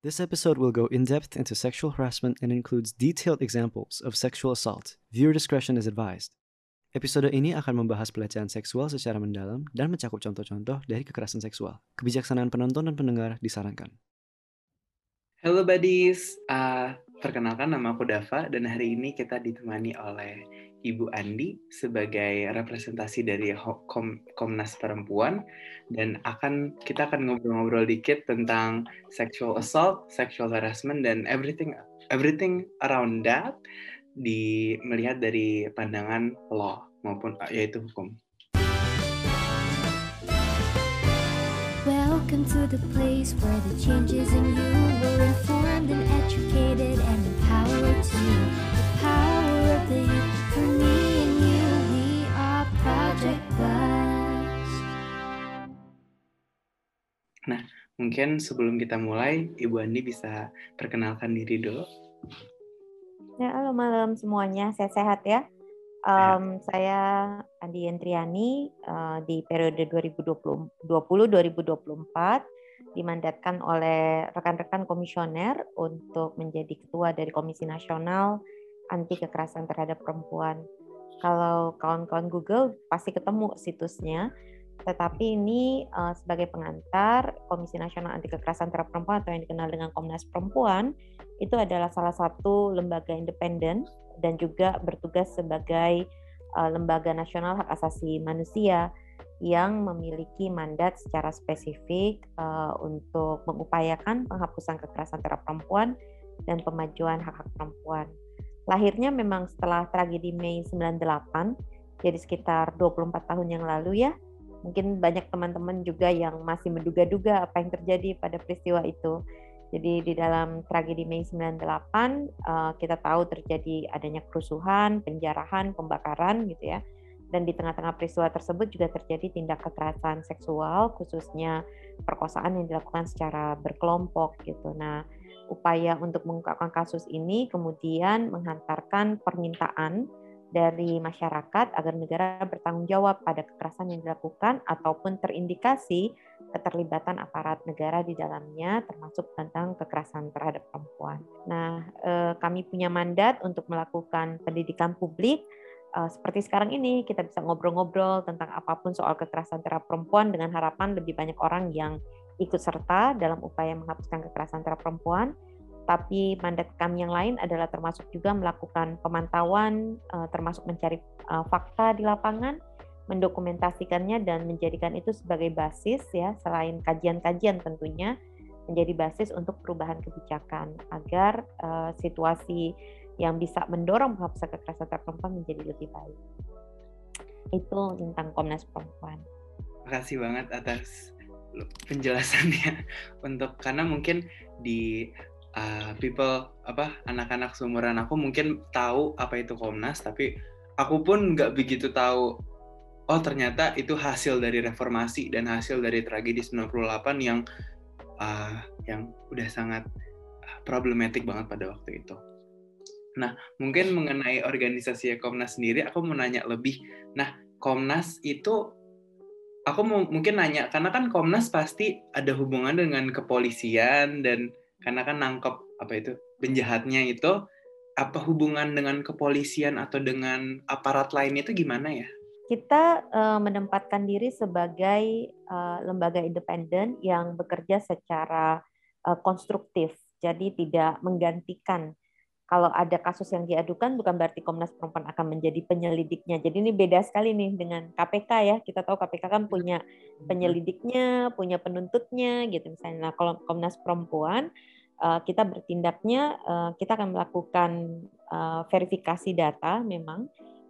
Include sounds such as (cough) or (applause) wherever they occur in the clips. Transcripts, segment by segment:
This episode will go in depth into sexual harassment and includes detailed examples of sexual assault. Viewer discretion is advised. Episode ini akan membahas pelecehan seksual secara mendalam dan mencakup contoh-contoh dari kekerasan seksual. Kebijaksanaan penonton dan pendengar disarankan. Halo buddies, uh, perkenalkan nama aku Dava dan hari ini kita ditemani oleh Ibu Andi sebagai representasi dari Kom Komnas Perempuan dan akan kita akan ngobrol-ngobrol dikit tentang sexual assault, sexual harassment dan everything everything around that di melihat dari pandangan law maupun yaitu hukum. Welcome to the place where the changes in you were informed and educated and empowered to the power of the youth. Nah, mungkin sebelum kita mulai, Ibu Andi bisa perkenalkan diri dulu. Ya, halo malam semuanya, saya sehat ya. Um, saya Andi Yentriani uh, di periode 2020-2024 dimandatkan oleh rekan-rekan komisioner untuk menjadi ketua dari Komisi Nasional Anti Kekerasan Terhadap Perempuan. Kalau kawan-kawan Google pasti ketemu situsnya, tetapi ini uh, sebagai pengantar Komisi Nasional Anti Kekerasan Terhadap Perempuan atau yang dikenal dengan Komnas Perempuan itu adalah salah satu lembaga independen dan juga bertugas sebagai uh, lembaga nasional hak asasi manusia yang memiliki mandat secara spesifik uh, untuk mengupayakan penghapusan kekerasan terhadap perempuan dan pemajuan hak-hak perempuan. Lahirnya memang setelah tragedi Mei 98, jadi sekitar 24 tahun yang lalu ya. Mungkin banyak teman-teman juga yang masih menduga-duga apa yang terjadi pada peristiwa itu. Jadi di dalam tragedi Mei 98 uh, eh, kita tahu terjadi adanya kerusuhan, penjarahan, pembakaran gitu ya. Dan di tengah-tengah peristiwa tersebut juga terjadi tindak kekerasan seksual khususnya perkosaan yang dilakukan secara berkelompok gitu. Nah, upaya untuk mengungkapkan kasus ini kemudian menghantarkan permintaan dari masyarakat agar negara bertanggung jawab pada kekerasan yang dilakukan ataupun terindikasi keterlibatan aparat negara di dalamnya termasuk tentang kekerasan terhadap perempuan. Nah, eh, kami punya mandat untuk melakukan pendidikan publik eh, seperti sekarang ini kita bisa ngobrol-ngobrol tentang apa pun soal kekerasan terhadap perempuan dengan harapan lebih banyak orang yang ikut serta dalam upaya menghapuskan kekerasan terhadap perempuan tapi mandat kami yang lain adalah termasuk juga melakukan pemantauan, eh, termasuk mencari eh, fakta di lapangan, mendokumentasikannya dan menjadikan itu sebagai basis ya selain kajian-kajian tentunya menjadi basis untuk perubahan kebijakan agar uh, situasi yang bisa mendorong penghapusan kekerasan terhadap perempuan menjadi lebih baik. Itu tentang Komnas Perempuan. Terima kasih banget atas penjelasannya (laughs) untuk karena mungkin di uh, people apa anak-anak seumuran aku mungkin tahu apa itu Komnas tapi aku pun nggak begitu tahu oh ternyata itu hasil dari reformasi dan hasil dari tragedi 98 yang uh, yang udah sangat problematik banget pada waktu itu. Nah, mungkin mengenai organisasi Komnas sendiri, aku mau nanya lebih. Nah, Komnas itu, aku mau mungkin nanya, karena kan Komnas pasti ada hubungan dengan kepolisian dan karena kan nangkep apa itu penjahatnya itu apa hubungan dengan kepolisian atau dengan aparat lain itu gimana ya? Kita uh, menempatkan diri sebagai uh, lembaga independen yang bekerja secara uh, konstruktif, jadi tidak menggantikan. Kalau ada kasus yang diadukan, bukan berarti Komnas Perempuan akan menjadi penyelidiknya. Jadi ini beda sekali nih dengan KPK ya. Kita tahu KPK kan punya penyelidiknya, punya penuntutnya, gitu misalnya. Nah, kalau Komnas Perempuan Eh, kita bertindaknya eh, kita akan melakukan eh, verifikasi data memang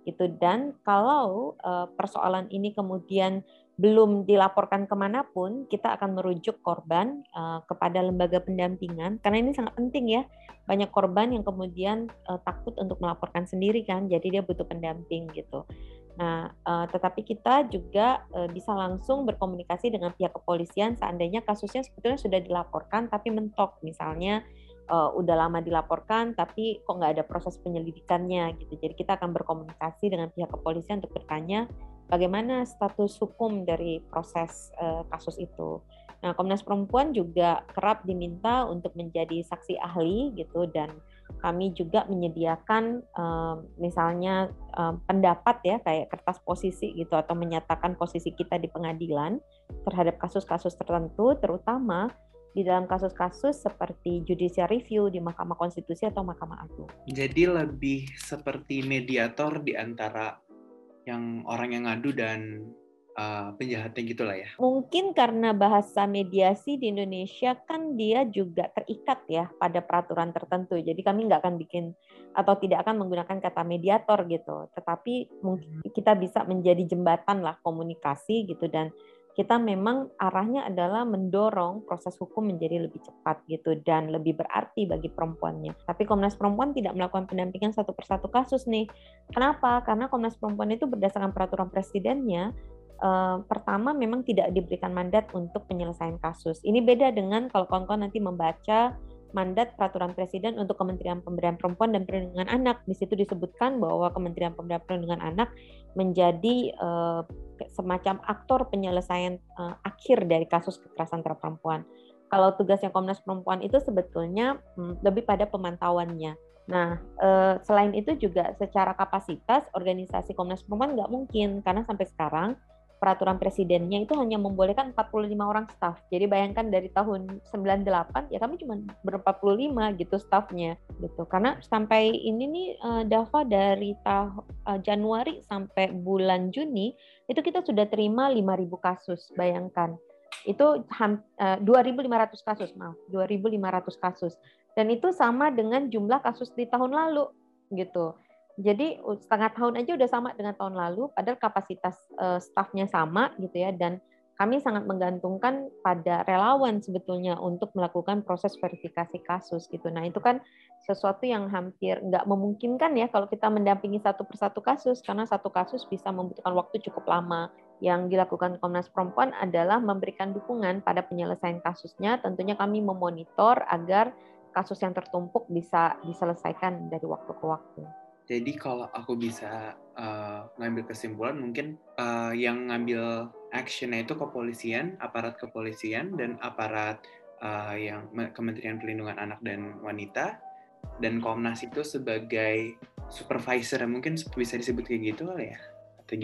itu dan kalau persoalan ini kemudian belum dilaporkan ke mana pun kita akan merujuk korban kepada lembaga pendampingan. Karena ini sangat penting ya banyak korban yang kemudian takut untuk melaporkan sendiri kan jadi dia butuh pendamping gitu. Nah, uh, tetapi kita juga bisa langsung berkomunikasi dengan pihak kepolisian. Seandainya kasusnya sebetulnya sudah dilaporkan tapi mentok, misalnya uh, udah lama dilaporkan tapi kok nggak ada proses penyelidikannya gitu. Jadi kita akan berkomunikasi dengan pihak kepolisian untuk bertanya bagaimana status hukum dari proses uh, kasus itu. Nah, Komnas Perempuan juga kerap diminta untuk menjadi saksi ahli gitu dan kami juga menyediakan um, misalnya um, pendapat ya kayak kertas posisi gitu atau menyatakan posisi kita di pengadilan terhadap kasus-kasus tertentu terutama di dalam kasus-kasus seperti judicial review di Mahkamah Konstitusi atau Mahkamah Agung. Jadi lebih seperti mediator di antara yang orang yang ngadu dan uh, penjahatnya gitulah ya. Mungkin karena bahasa mediasi di Indonesia kan dia juga terikat ya pada peraturan tertentu. Jadi kami nggak akan bikin atau tidak akan menggunakan kata mediator gitu. Tetapi mungkin hmm. kita bisa menjadi jembatan lah komunikasi gitu dan kita memang arahnya adalah mendorong proses hukum menjadi lebih cepat gitu dan lebih berarti bagi perempuannya. Tapi Komnas Perempuan tidak melakukan pendampingan satu persatu kasus nih. Kenapa? Karena Komnas Perempuan itu berdasarkan peraturan presidennya eh, pertama memang tidak diberikan mandat untuk penyelesaian kasus. Ini beda dengan kalau kawan-kawan nanti membaca mandat peraturan presiden untuk Kementerian Pemberdayaan Perempuan dan Perlindungan Anak. Di situ disebutkan bahwa Kementerian Pemberdayaan Perlindungan Anak menjadi uh, semacam aktor penyelesaian uh, akhir dari kasus kekerasan terhadap perempuan. Kalau tugasnya Komnas Perempuan itu sebetulnya hmm, lebih pada pemantauannya. Nah, uh, selain itu juga secara kapasitas organisasi Komnas Perempuan nggak mungkin karena sampai sekarang peraturan presidennya itu hanya membolehkan 45 orang staf. Jadi bayangkan dari tahun 98 ya kami cuma ber-45 gitu stafnya gitu. Karena sampai ini nih uh, Dava dari tahun uh, Januari sampai bulan Juni itu kita sudah terima 5.000 kasus. Bayangkan. Itu uh, 2.500 kasus, maaf, 2.500 kasus. Dan itu sama dengan jumlah kasus di tahun lalu gitu. Jadi setengah tahun aja udah sama dengan tahun lalu, padahal kapasitas uh, stafnya sama gitu ya, dan kami sangat menggantungkan pada relawan sebetulnya untuk melakukan proses verifikasi kasus gitu. Nah itu kan sesuatu yang hampir nggak memungkinkan ya kalau kita mendampingi satu persatu kasus karena satu kasus bisa membutuhkan waktu cukup lama. Yang dilakukan Komnas Perempuan adalah memberikan dukungan pada penyelesaian kasusnya. Tentunya kami memonitor agar kasus yang tertumpuk bisa diselesaikan dari waktu ke waktu. Jadi kalau aku bisa uh, ngambil kesimpulan, mungkin uh, yang ngambil actionnya itu kepolisian, aparat kepolisian dan aparat uh, yang Kementerian Perlindungan Anak dan Wanita dan Komnas itu sebagai supervisor mungkin bisa disebut kayak gitu kali ya?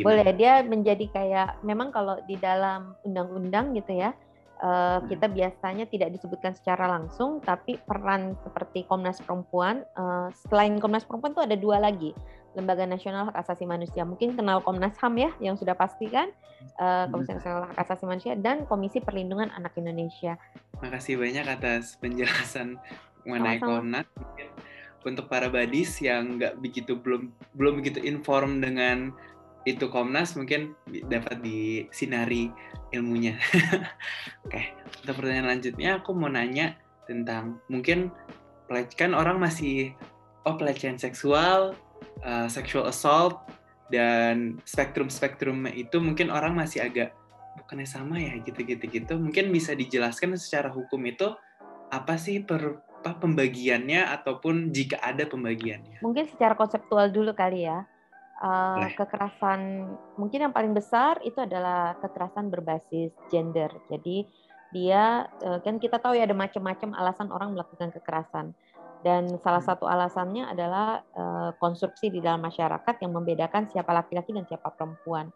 Boleh, dia menjadi kayak memang kalau di dalam undang-undang gitu ya uh, kita biasanya tidak disebutkan secara langsung, tapi peran seperti Komnas Perempuan, uh, selain Komnas Perempuan itu ada dua lagi, Lembaga Nasional Hak Asasi Manusia. Mungkin kenal Komnas HAM ya, yang sudah pasti kan, uh, Komisi Nasional Hak Asasi Manusia dan Komisi Perlindungan Anak Indonesia. Makasih banyak atas penjelasan mengenai Komnas. untuk para badis yang nggak begitu belum belum begitu inform dengan itu Komnas mungkin dapat disinari ilmunya. (laughs) Oke, untuk pertanyaan lanjutnya aku mau nanya tentang mungkin kan orang masih oh pelecehan seksual, uh, sexual assault dan spektrum-spektrum itu mungkin orang masih agak bukannya sama ya gitu-gitu gitu. Mungkin bisa dijelaskan secara hukum itu apa sih per, pembagiannya ataupun jika ada pembagiannya? Mungkin secara konseptual dulu kali ya uh, kekerasan mungkin yang paling besar itu adalah kekerasan berbasis gender. Jadi dia uh, kan kita tahu ya ada macam-macam alasan orang melakukan kekerasan dan salah hmm. satu alasannya adalah uh, konstruksi di dalam masyarakat yang membedakan siapa laki-laki dan siapa perempuan.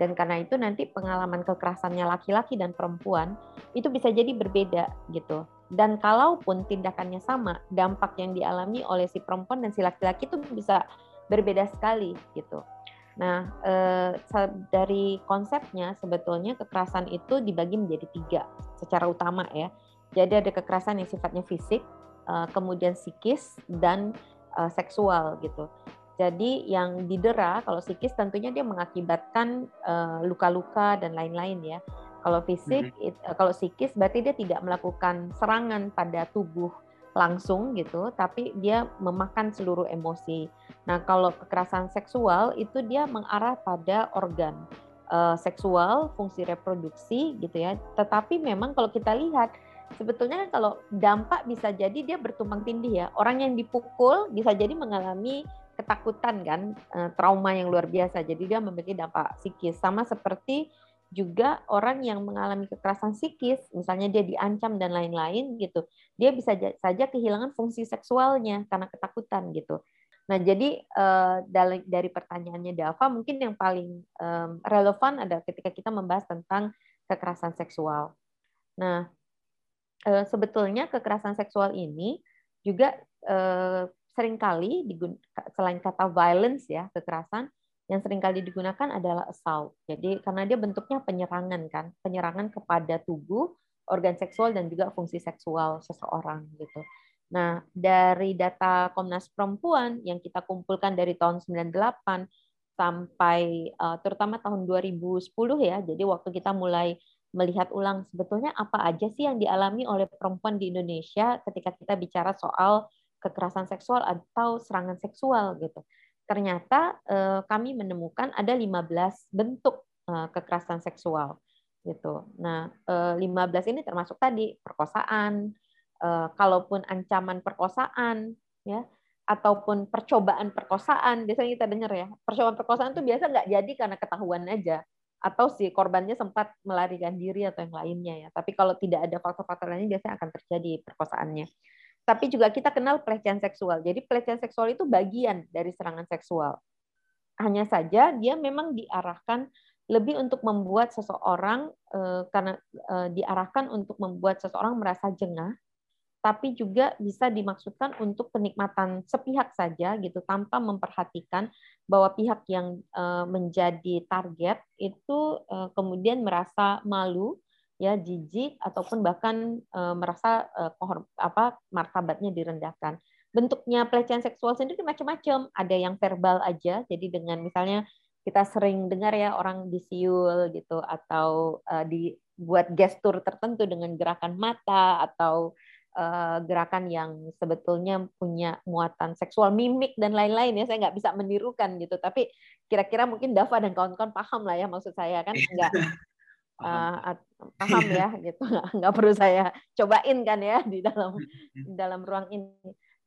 Dan karena itu nanti pengalaman kekerasannya laki-laki dan perempuan itu bisa jadi berbeda gitu. Dan kalaupun tindakannya sama, dampak yang dialami oleh si perempuan dan si laki-laki itu bisa berbeda sekali gitu. Nah, eh, dari konsepnya sebetulnya kekerasan itu dibagi menjadi tiga secara utama ya. Jadi ada kekerasan yang sifatnya fisik, eh, kemudian psikis dan eh, seksual gitu. Jadi yang didera kalau psikis tentunya dia mengakibatkan luka-luka dan lain-lain ya. Kalau fisik, mm -hmm. kalau psikis berarti dia tidak melakukan serangan pada tubuh langsung gitu, tapi dia memakan seluruh emosi. Nah, kalau kekerasan seksual itu dia mengarah pada organ uh, seksual, fungsi reproduksi gitu ya. Tetapi memang kalau kita lihat sebetulnya kan kalau dampak bisa jadi dia bertumpang tindih ya. Orang yang dipukul bisa jadi mengalami ketakutan kan, uh, trauma yang luar biasa. Jadi dia memiliki dampak psikis sama seperti juga orang yang mengalami kekerasan psikis, misalnya dia diancam dan lain-lain gitu, dia bisa saja kehilangan fungsi seksualnya karena ketakutan gitu. Nah, jadi eh, dari pertanyaannya Dava, mungkin yang paling relevan adalah ketika kita membahas tentang kekerasan seksual. Nah, eh, sebetulnya kekerasan seksual ini juga eh, sering kali selain kata violence ya, kekerasan, yang sering kali digunakan adalah assault. Jadi karena dia bentuknya penyerangan kan, penyerangan kepada tubuh, organ seksual dan juga fungsi seksual seseorang gitu. Nah, dari data Komnas Perempuan yang kita kumpulkan dari tahun 98 sampai uh, terutama tahun 2010 ya. Jadi waktu kita mulai melihat ulang sebetulnya apa aja sih yang dialami oleh perempuan di Indonesia ketika kita bicara soal kekerasan seksual atau serangan seksual gitu. Ternyata uh, kami menemukan ada 15 bentuk uh, kekerasan seksual gitu. Nah, 15 ini termasuk tadi perkosaan, uh, kalaupun ancaman perkosaan ya ataupun percobaan perkosaan biasanya kita dengar ya percobaan perkosaan itu biasa nggak jadi karena ketahuan aja atau si korbannya sempat melarikan diri atau yang lainnya ya. Tapi kalau tidak ada faktor-faktor lainnya biasanya akan terjadi perkosaannya. Tapi juga kita kenal pelecehan seksual. Jadi pelecehan seksual itu bagian dari serangan seksual. Hanya saja dia memang diarahkan lebih untuk membuat seseorang eh, karena eh, diarahkan untuk membuat seseorang merasa jengah tapi juga bisa dimaksudkan untuk penikmatan sepihak saja gitu tanpa memperhatikan bahwa pihak yang eh, menjadi target itu kemudian merasa malu ya jijik ataupun bahkan merasa apa martabatnya direndahkan. Bentuknya pelecehan seksual sendiri macam-macam. Ada yang verbal aja, jadi dengan misalnya kita sering dengar ya orang disiul gitu atau dibuat gestur tertentu dengan gerakan mata atau Eh, gerakan yang sebetulnya punya muatan seksual mimik dan lain-lain ya. Saya nggak bisa menirukan gitu. Tapi kira-kira mungkin Dava dan kawan-kawan paham lah ya maksud saya kan. Nggak (laughs) uh, paham ya gitu. (laughs) Nggak perlu saya cobain kan ya di dalam di dalam ruang ini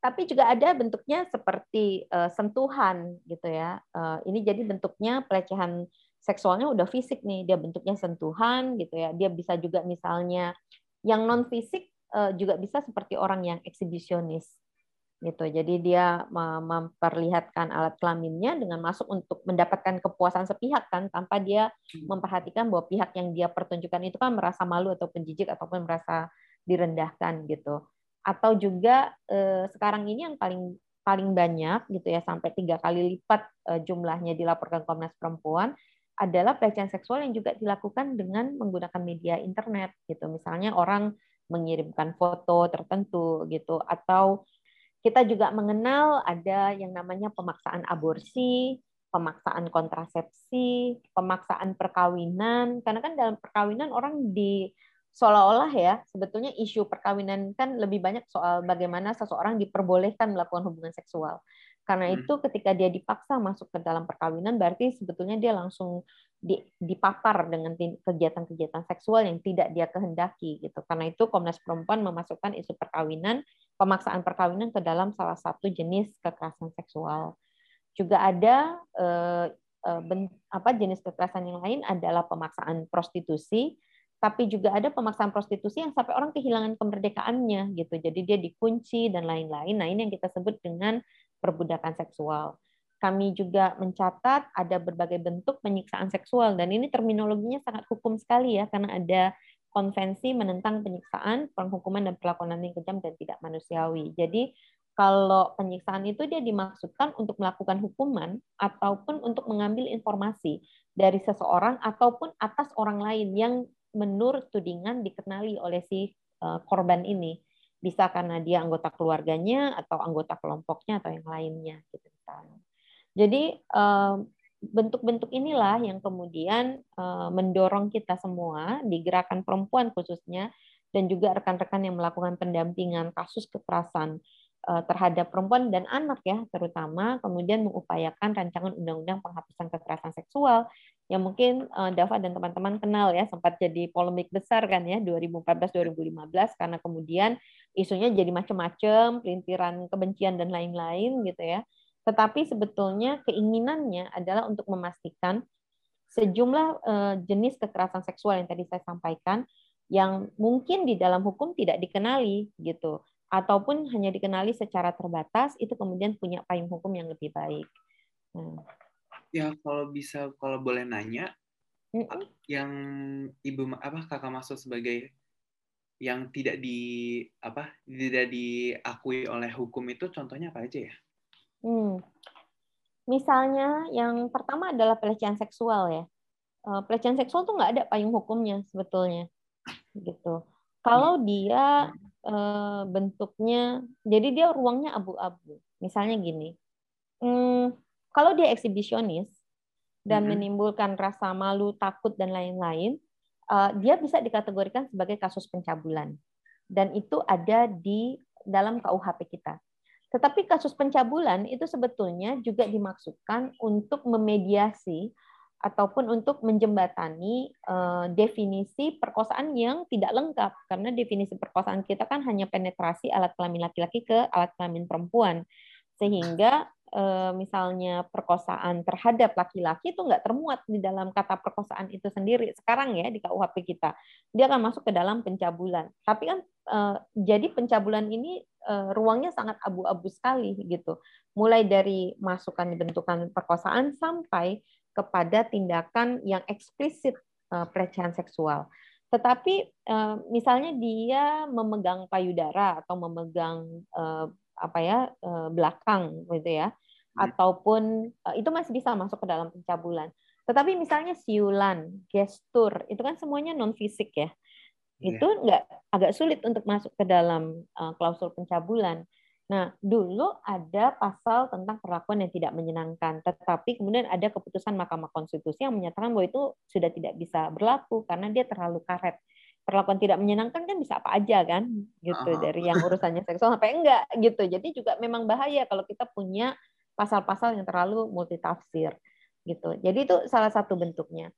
tapi juga ada bentuknya seperti uh, sentuhan gitu ya uh, ini jadi bentuknya pelecehan seksualnya udah fisik nih dia bentuknya sentuhan gitu ya dia bisa juga misalnya yang non fisik Eh, juga bisa seperti orang yang eksibisionis gitu. Jadi dia memperlihatkan alat kelaminnya dengan masuk untuk mendapatkan kepuasan sepihak kan tanpa dia hmm. memperhatikan bahwa pihak yang dia pertunjukkan itu kan merasa malu atau penjijik ataupun merasa direndahkan gitu. Atau juga eh, sekarang ini yang paling paling banyak gitu ya sampai tiga kali lipat eh, jumlahnya dilaporkan Komnas Perempuan adalah pelecehan seksual yang juga dilakukan dengan menggunakan media internet gitu. Misalnya orang mengirimkan foto tertentu gitu atau kita juga mengenal ada yang namanya pemaksaan aborsi, pemaksaan kontrasepsi, pemaksaan perkawinan karena kan dalam perkawinan orang di seolah-olah ya sebetulnya isu perkawinan kan lebih banyak soal bagaimana seseorang diperbolehkan melakukan hubungan seksual. Karena hmm. itu ketika dia dipaksa masuk ke dalam perkawinan berarti sebetulnya dia langsung dipapar dengan kegiatan-kegiatan seksual yang tidak dia kehendaki gitu. Karena itu Komnas Perempuan memasukkan isu perkawinan, pemaksaan perkawinan ke dalam salah satu jenis kekerasan seksual. Juga ada eh, eh, apa jenis kekerasan yang lain adalah pemaksaan prostitusi, tapi juga ada pemaksaan prostitusi yang sampai orang kehilangan kemerdekaannya gitu. Jadi dia dikunci dan lain-lain. Nah, ini yang kita sebut dengan perbudakan seksual. Kami juga mencatat ada berbagai bentuk penyiksaan seksual dan ini terminologinya sangat hukum sekali ya karena ada konvensi menentang penyiksaan, penghukuman dan perlakuan yang kejam dan tidak manusiawi. Jadi kalau penyiksaan itu dia dimaksudkan untuk melakukan hukuman ataupun untuk mengambil informasi dari seseorang ataupun atas orang lain yang menurut tudingan dikenali oleh si eh, korban ini. Bisa karena dia anggota keluarganya atau anggota kelompoknya atau yang lainnya gitu misalnya. Jadi bentuk-bentuk inilah yang kemudian mendorong kita semua di gerakan perempuan khususnya dan juga rekan-rekan yang melakukan pendampingan kasus kekerasan terhadap perempuan dan anak ya terutama kemudian mengupayakan rancangan undang-undang penghapusan kekerasan seksual yang mungkin Dava dan teman-teman kenal ya sempat jadi polemik besar kan ya 2014-2015 karena kemudian isunya jadi macam-macam pelintiran kebencian dan lain-lain gitu ya. Tetapi sebetulnya keinginannya adalah untuk memastikan sejumlah uh, jenis kekerasan seksual yang tadi saya sampaikan yang mungkin di dalam hukum tidak dikenali gitu ataupun hanya dikenali secara terbatas itu kemudian punya payung hukum yang lebih baik. Hmm. Ya kalau bisa kalau boleh nanya mm -mm. yang ibu apa kakak maksud sebagai yang tidak di apa tidak diakui oleh hukum itu contohnya apa aja ya? Hmm. Misalnya yang pertama adalah pelecehan seksual ya. Eh, pelecehan seksual tuh nggak ada payung hukumnya sebetulnya, gitu. Kalau hmm. dia eh, bentuknya, jadi dia ruangnya abu-abu. Misalnya gini, hmm, kalau dia eksibisionis dan hmm. menimbulkan rasa malu, takut dan lain-lain, uh, dia bisa dikategorikan sebagai kasus pencabulan. Dan itu ada di dalam KUHP kita. Tetapi kasus pencabulan itu sebetulnya juga dimaksudkan untuk memediasi ataupun untuk menjembatani uh, definisi perkosaan yang tidak lengkap. Karena definisi perkosaan kita kan hanya penetrasi alat kelamin laki-laki ke alat kelamin perempuan. Sehingga Eh, misalnya perkosaan terhadap laki-laki itu nggak termuat di dalam kata perkosaan itu sendiri. Sekarang ya di KUHP kita dia akan masuk ke dalam pencabulan. Tapi kan eh, jadi pencabulan ini ruangnya sangat abu-abu sekali gitu. Mulai dari masukan bentukan perkosaan sampai kepada tindakan yang eksplisit pelecehan seksual tetapi misalnya dia memegang payudara atau memegang apa ya belakang gitu ya Hmm. ataupun itu masih bisa masuk ke dalam pencabulan. Tetapi misalnya siulan, gestur, itu kan semuanya non fisik ya. Yeah. Itu nggak agak sulit untuk masuk ke dalam klausul pencabulan. Nah, dulu ada pasal tentang perlakuan yang tidak menyenangkan, tetapi kemudian ada keputusan Mahkamah Konstitusi yang menyatakan bahwa itu sudah tidak bisa berlaku karena dia terlalu karet. Perlakuan tidak menyenangkan kan bisa apa aja kan, gitu uh -huh. dari yang urusannya seksual sampai enggak gitu. Jadi juga memang bahaya kalau kita punya pasal-pasal yang terlalu multitafsir gitu. Jadi itu salah satu bentuknya.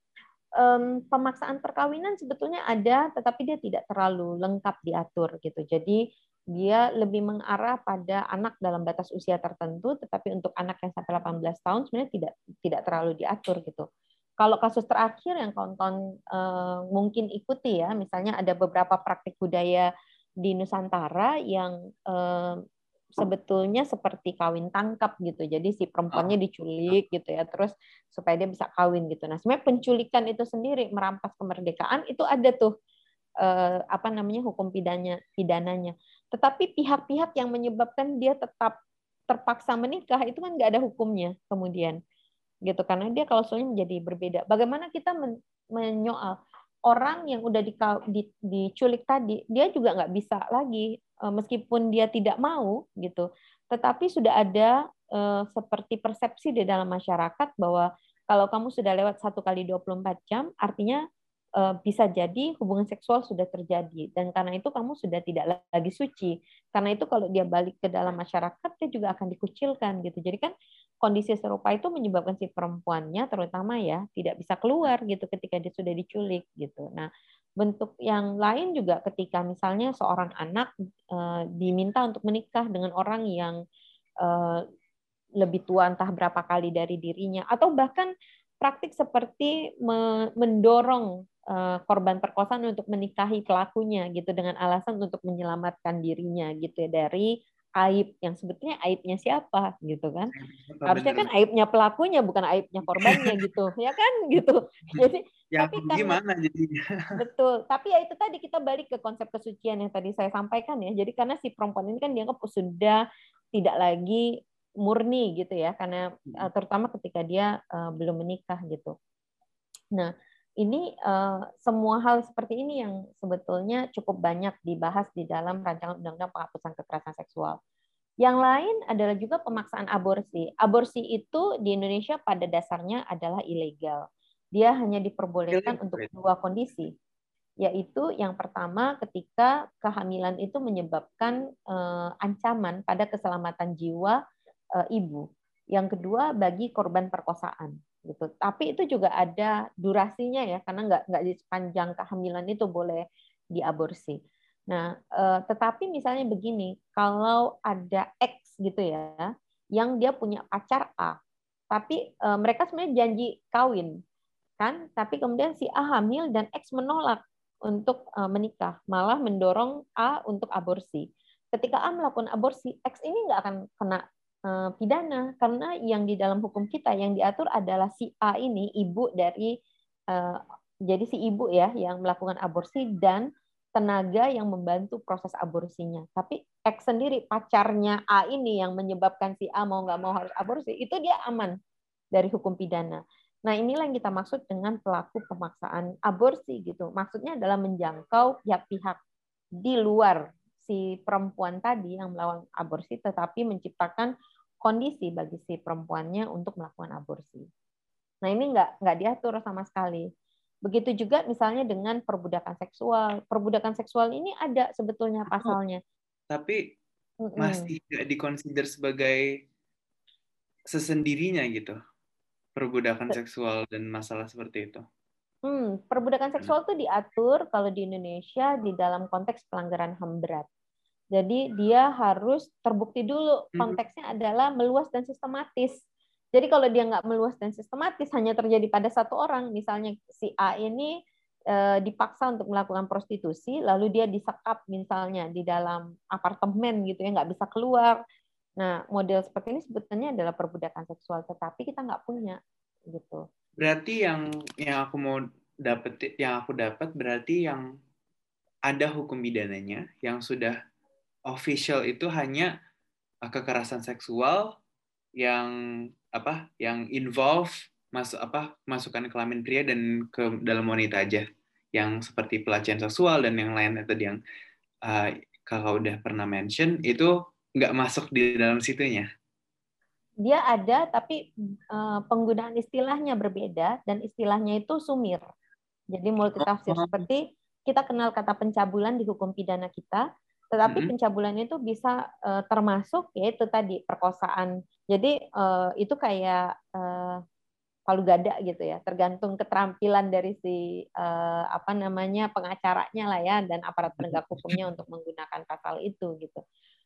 Um, pemaksaan perkawinan sebetulnya ada, tetapi dia tidak terlalu lengkap diatur gitu. Jadi dia lebih mengarah pada anak dalam batas usia tertentu, tetapi untuk anak yang sampai 18 tahun sebenarnya tidak tidak terlalu diatur gitu. Kalau kasus terakhir yang kawan-kawan uh, mungkin ikuti ya, misalnya ada beberapa praktik budaya di Nusantara yang uh, sebetulnya seperti kawin tangkap gitu. Jadi si perempuannya ah. diculik gitu ya, terus supaya dia bisa kawin gitu. Nah, sebenarnya penculikan itu sendiri merampas kemerdekaan itu ada tuh eh, apa namanya hukum pidana pidananya. Tetapi pihak-pihak yang menyebabkan dia tetap terpaksa menikah itu kan nggak ada hukumnya kemudian gitu karena dia kalau soalnya menjadi berbeda. Bagaimana kita menyoal orang yang udah diculik tadi, dia juga nggak bisa lagi Eh, meskipun dia tidak mau gitu, tetapi sudah ada eh, seperti persepsi di dalam masyarakat bahwa kalau kamu sudah lewat satu kali 24 jam, artinya bisa jadi hubungan seksual sudah terjadi dan karena itu kamu sudah tidak lagi suci. Karena itu kalau dia balik ke dalam masyarakat dia juga akan dikucilkan gitu. Jadi kan kondisi serupa itu menyebabkan si perempuannya terutama ya tidak bisa keluar gitu ketika dia sudah diculik gitu. Nah, bentuk yang lain juga ketika misalnya seorang anak uh, diminta untuk menikah dengan orang yang uh, lebih tua entah berapa kali dari dirinya atau bahkan praktik seperti mendorong korban perkosaan untuk menikahi pelakunya gitu dengan alasan untuk menyelamatkan dirinya gitu ya dari aib yang sebetulnya aibnya siapa gitu kan. Harusnya kan aibnya pelakunya bukan aibnya korbannya (laughs) gitu ya kan gitu. Jadi ya, tapi gimana jadinya? (laughs) Betul tapi ya itu tadi kita balik ke konsep kesucian yang tadi saya sampaikan ya. Jadi karena si perempuan ini kan dianggap sudah tidak lagi murni gitu ya karena hmm. eh, terutama ketika dia uh, belum menikah gitu. Nah ini uh, semua hal seperti ini yang sebetulnya cukup banyak dibahas di dalam rancangan undang-undang penghapusan kekerasan seksual. Yang lain adalah juga pemaksaan aborsi. Aborsi itu di Indonesia pada dasarnya adalah ilegal. Dia hanya diperbolehkan untuk dua kondisi, yaitu yang pertama ketika kehamilan itu menyebabkan uh, ancaman pada keselamatan jiwa uh, ibu. Yang kedua bagi korban perkosaan gitu. Tapi itu juga ada durasinya ya, karena nggak nggak di sepanjang kehamilan itu boleh diaborsi. Nah, eh, tetapi misalnya begini, kalau ada X gitu ya, yang dia punya pacar A, tapi eh, mereka sebenarnya janji kawin, kan? Tapi kemudian si A hamil dan X menolak untuk uh, menikah, malah mendorong A untuk aborsi. Ketika A melakukan aborsi, X ini nggak akan kena pidana karena yang di dalam hukum kita yang diatur adalah si A ini ibu dari uh, jadi si ibu ya yang melakukan aborsi dan tenaga yang membantu proses aborsinya. Tapi X sendiri pacarnya A ini yang menyebabkan si A mau nggak mau harus aborsi, itu dia aman dari hukum pidana. Nah inilah yang kita maksud dengan pelaku pemaksaan aborsi gitu. Maksudnya adalah menjangkau pihak-pihak di luar si perempuan tadi yang melawan aborsi, tetapi menciptakan kondisi bagi si perempuannya untuk melakukan aborsi. Nah ini nggak nggak diatur sama sekali. Begitu juga misalnya dengan perbudakan seksual. Perbudakan seksual ini ada sebetulnya pasalnya. Tapi masih tidak dikonsider sebagai sesendirinya gitu. Perbudakan seksual dan masalah seperti itu. Hmm, perbudakan seksual itu diatur kalau di Indonesia di dalam konteks pelanggaran HAM berat. Jadi dia harus terbukti dulu hmm. konteksnya adalah meluas dan sistematis. Jadi kalau dia nggak meluas dan sistematis hanya terjadi pada satu orang, misalnya si A ini e, dipaksa untuk melakukan prostitusi, lalu dia disekap misalnya di dalam apartemen gitu ya nggak bisa keluar. Nah model seperti ini sebetulnya adalah perbudakan seksual, tetapi kita nggak punya gitu. Berarti yang yang aku mau dapat yang aku dapat berarti yang ada hukum pidananya yang sudah official itu hanya kekerasan seksual yang apa yang involve masuk apa masukan kelamin pria dan ke dalam wanita aja. Yang seperti pelecehan seksual dan yang lain tadi yang uh, kakak udah pernah mention itu nggak masuk di dalam situnya. Dia ada tapi uh, penggunaan istilahnya berbeda dan istilahnya itu sumir. Jadi multitafsir. Oh. seperti kita kenal kata pencabulan di hukum pidana kita tetapi hmm. pencabulan itu bisa uh, termasuk yaitu tadi perkosaan. Jadi uh, itu kayak uh, palu gada gitu ya, tergantung keterampilan dari si uh, apa namanya pengacaranya lah ya dan aparat penegak hukumnya untuk menggunakan pasal itu gitu.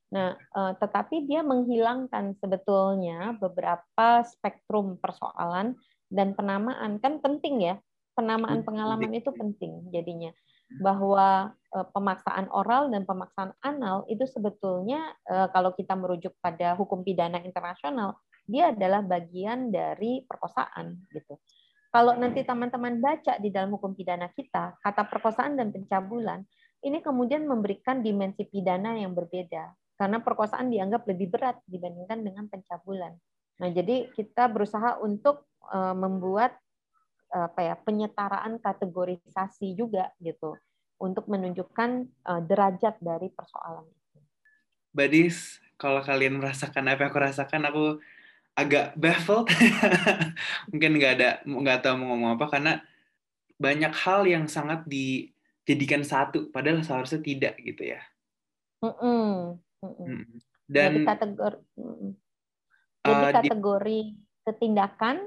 Nah, uh, tetapi dia menghilangkan sebetulnya beberapa spektrum persoalan dan penamaan kan penting ya. Penamaan pengalaman itu penting jadinya bahwa uh, pemaksaan oral dan pemaksaan anal itu sebetulnya uh, kalau kita merujuk pada hukum pidana internasional dia adalah bagian dari perkosaan gitu. Kalau nanti teman-teman baca di dalam hukum pidana kita, kata perkosaan dan pencabulan ini kemudian memberikan dimensi pidana yang berbeda karena perkosaan dianggap lebih berat dibandingkan dengan pencabulan. Nah, jadi kita berusaha untuk uh, membuat apa ya penyetaraan kategorisasi juga gitu untuk menunjukkan uh, derajat dari persoalan itu. Badis, kalau kalian merasakan apa yang aku rasakan, aku agak baffled. (laughs) Mungkin nggak ada nggak tahu mau ngomong apa karena banyak hal yang sangat dijadikan satu, padahal seharusnya tidak gitu ya. Mm -mm. Mm -mm. Dan jadi kategori, mm. jadi uh, kategori di, ketindakan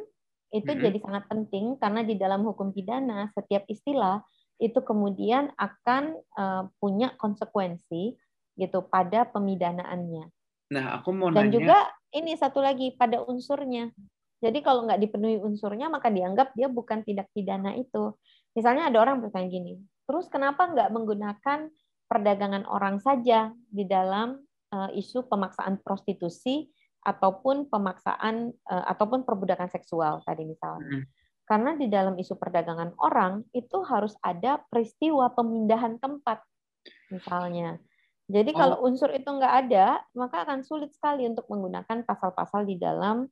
itu hmm. jadi sangat penting karena di dalam hukum pidana setiap istilah itu kemudian akan uh, punya konsekuensi gitu pada pemidanaannya. Nah, aku mau Dan nanya. juga ini satu lagi pada unsurnya. Jadi kalau nggak dipenuhi unsurnya maka dianggap dia bukan tindak pidana itu. Misalnya ada orang bertanya gini, terus kenapa nggak menggunakan perdagangan orang saja di dalam uh, isu pemaksaan prostitusi ataupun pemaksaan uh, ataupun perbudakan seksual tadi misalnya. Hmm. Karena di dalam isu perdagangan orang itu harus ada peristiwa pemindahan tempat misalnya. Jadi oh. kalau unsur itu nggak ada, maka akan sulit sekali untuk menggunakan pasal-pasal di dalam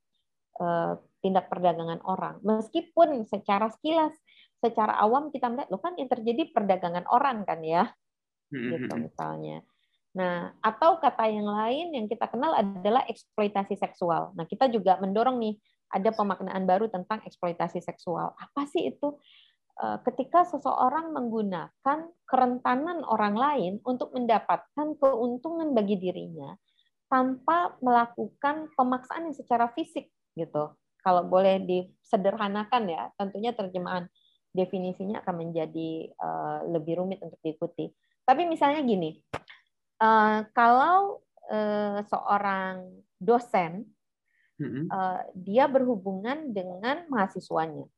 uh, tindak perdagangan orang. Meskipun secara sekilas, secara awam kita melihat, lo kan yang terjadi perdagangan orang kan ya, hmm, gitu hmm, misalnya. Nah, atau kata yang lain yang kita kenal adalah eksploitasi seksual. Nah, kita juga mendorong nih ada pemaknaan baru tentang eksploitasi seksual. Apa sih itu? Eh, ketika seseorang menggunakan kerentanan orang lain untuk mendapatkan keuntungan bagi dirinya tanpa melakukan pemaksaan yang secara fisik gitu. Kalau boleh disederhanakan ya, tentunya terjemahan definisinya akan menjadi eh, lebih rumit untuk diikuti. Tapi misalnya gini, uh, kalau uh, seorang dosen uh, dia berhubungan dengan mahasiswanya.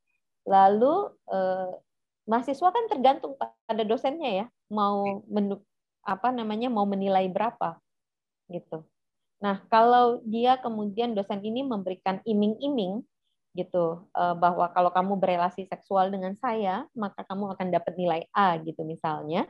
Lalu eh, mahasiswa kan tergantung pada dosennya ya, mau menu, apa namanya mau menilai berapa gitu. Nah, kalau dia kemudian dosen ini memberikan iming-iming gitu eh, bahwa kalau kamu berelasi seksual dengan saya, maka kamu akan dapat nilai A gitu misalnya.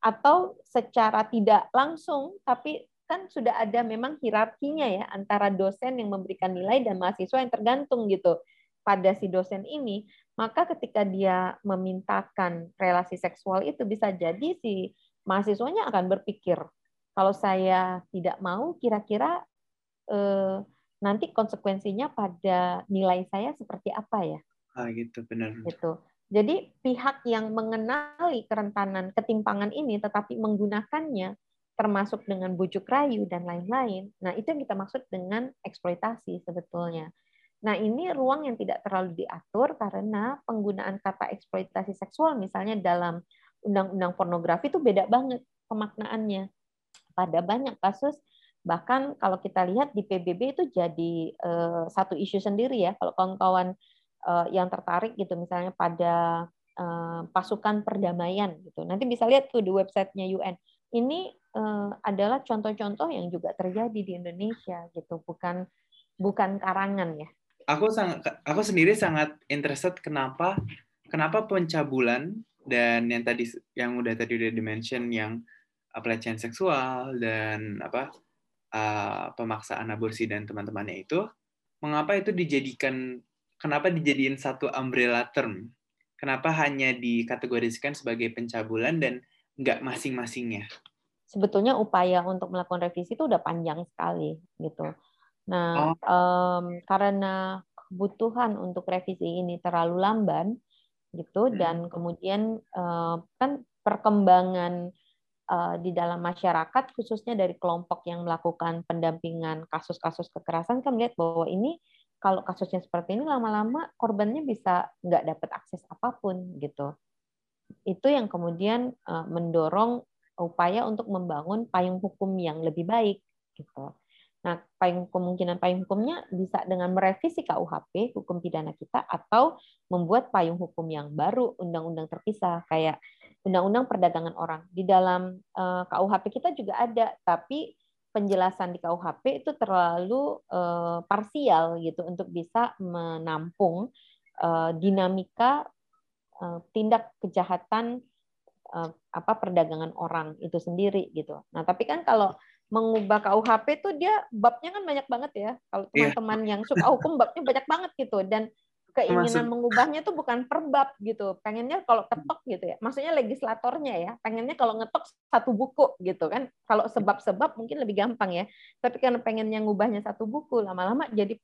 Atau secara tidak langsung tapi kan sudah ada memang hierarkinya ya antara dosen yang memberikan nilai dan mahasiswa yang tergantung gitu pada si dosen ini, maka ketika dia memintakan relasi seksual itu bisa jadi si mahasiswanya akan berpikir kalau saya tidak mau kira-kira eh, nanti konsekuensinya pada nilai saya seperti apa ya? Ah gitu benar. Gitu. Jadi pihak yang mengenali kerentanan ketimpangan ini tetapi menggunakannya termasuk dengan bujuk rayu dan lain-lain. Nah, itu yang kita maksud dengan eksploitasi sebetulnya. Nah, ini ruang yang tidak terlalu diatur karena penggunaan kata eksploitasi seksual misalnya dalam undang-undang pornografi itu beda banget pemaknaannya. Pada banyak kasus bahkan kalau kita lihat di PBB itu jadi uh, satu isu sendiri ya. Kalau kawan-kawan yang tertarik gitu misalnya pada uh, pasukan perdamaian gitu. Nanti bisa lihat tuh di websitenya UN. Ini uh, adalah contoh-contoh yang juga terjadi di Indonesia gitu, bukan bukan karangan ya. Aku sangat aku sendiri sangat interested kenapa kenapa pencabulan dan yang tadi yang udah tadi udah dimention yang pelecehan seksual dan apa pemaksaan aborsi dan teman-temannya itu mengapa itu dijadikan kenapa dijadiin satu umbrella term kenapa hanya dikategorisikan sebagai pencabulan dan nggak masing-masingnya sebetulnya upaya untuk melakukan revisi itu udah panjang sekali gitu. Nah, oh. um, karena kebutuhan untuk revisi ini terlalu lamban gitu hmm. dan kemudian uh, kan perkembangan uh, di dalam masyarakat khususnya dari kelompok yang melakukan pendampingan kasus-kasus kekerasan kan melihat bahwa ini kalau kasusnya seperti ini lama-lama korbannya bisa nggak dapat akses apa pun gitu. Itu yang kemudian uh, mendorong upaya untuk membangun payung hukum yang lebih baik gitu. Nah, payung kemungkinan payung hukumnya bisa dengan merevisi KUHP, hukum pidana kita, atau membuat payung hukum yang baru, undang-undang terpisah, kayak undang-undang perdagangan orang. Di dalam eh, KUHP kita juga ada, tapi penjelasan di KUHP itu terlalu uh, parsial gitu untuk bisa menampung uh, dinamika uh, tindak kejahatan uh, apa perdagangan orang itu sendiri gitu. Nah, tapi kan kalau mengubah KUHP itu dia babnya kan banyak banget ya. Kalau iya. teman-teman yeah. yang suka hukum babnya banyak banget gitu dan keinginan Maksud... mengubahnya tuh bukan per bab gitu. Pengennya kalau ketok gitu ya. Maksudnya legislatornya ya, pengennya kalau ngetok satu buku gitu kan. Kalau sebab-sebab mungkin lebih gampang ya. Tapi karena pengennya ngubahnya satu buku, lama-lama jadi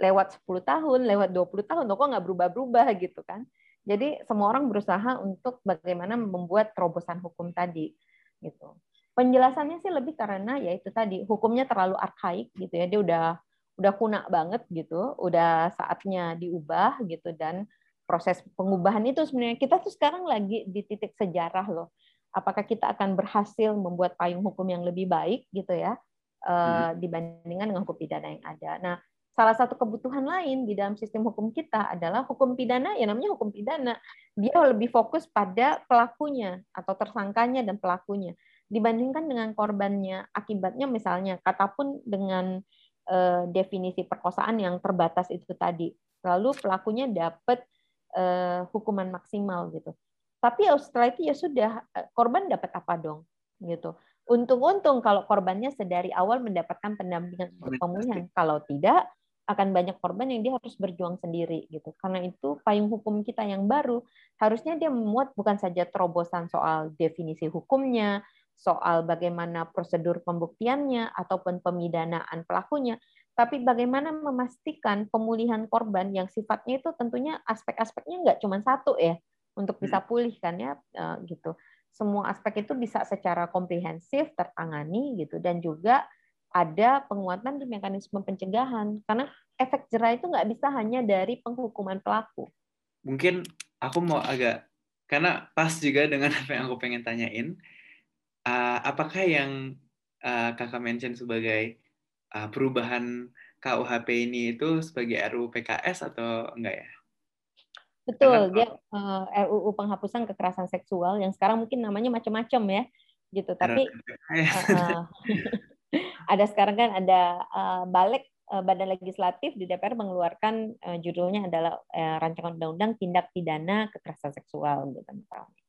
lewat 10 tahun, lewat 20 tahun kok nggak berubah-berubah gitu kan. Jadi semua orang berusaha untuk bagaimana membuat terobosan hukum tadi gitu. Penjelasannya sih lebih karena ya itu tadi hukumnya terlalu arkaik gitu ya. Dia udah udah kunak banget gitu, udah saatnya diubah gitu dan proses pengubahan itu sebenarnya kita tuh sekarang lagi di titik sejarah loh. Apakah kita akan berhasil membuat payung hukum yang lebih baik gitu ya eh, dibandingkan dengan hukum pidana yang ada. Nah, salah satu kebutuhan lain di dalam sistem hukum kita adalah hukum pidana, ya namanya hukum pidana. Dia lebih fokus pada pelakunya atau tersangkanya dan pelakunya dibandingkan dengan korbannya. Akibatnya misalnya kata pun dengan uh, definisi perkosaan yang terbatas itu tadi. Lalu pelakunya dapat uh, hukuman maksimal gitu. Tapi setelah itu ya sudah eh, korban dapat apa dong gitu. Untung-untung kalau korbannya sedari awal mendapatkan pendampingan pemulihan. Kalau tidak, akan banyak korban yang dia harus berjuang sendiri gitu. Karena itu payung hukum kita yang baru harusnya dia memuat bukan saja terobosan soal definisi hukumnya, soal bagaimana prosedur pembuktiannya ataupun pemidanaan pelakunya, tapi bagaimana memastikan pemulihan korban yang sifatnya itu tentunya aspek-aspeknya nggak cuma satu ya untuk bisa hmm. pulih kan ya eh, gitu. Semua aspek itu bisa secara komprehensif tertangani gitu dan juga ada penguatan di mekanisme pencegahan karena efek jerah itu nggak bisa hanya dari penghukuman pelaku. Mungkin aku mau agak karena pas juga dengan apa yang aku pengen tanyain, uh, apakah yang uh, kakak mention sebagai uh, perubahan KUHP ini itu sebagai RUU PKS atau enggak ya? Betul, dia uh, RUU penghapusan kekerasan seksual yang sekarang mungkin namanya macam-macam ya, gitu. Tapi uh, (laughs) ada sekarang kan ada uh, balik uh, Badan Legislatif di DPR mengeluarkan uh, judulnya adalah uh, rancangan undang-undang tindak pidana kekerasan seksual, gitu misalnya.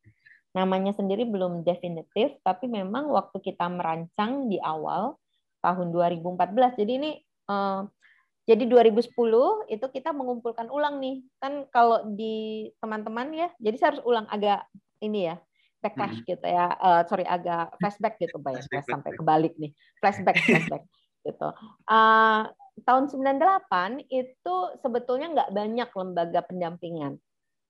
Namanya sendiri belum definitif, tapi memang waktu kita merancang di awal tahun 2014, jadi ini uh, jadi 2010 itu kita mengumpulkan ulang nih. Kan kalau di teman-teman ya, jadi saya harus ulang agak ini ya, backlash hmm. gitu ya. Uh, sorry agak flashback gitu Pak ya, sampai kebalik nih. Flashback flashback (laughs) gitu. Uh, tahun 98 itu sebetulnya nggak banyak lembaga pendampingan.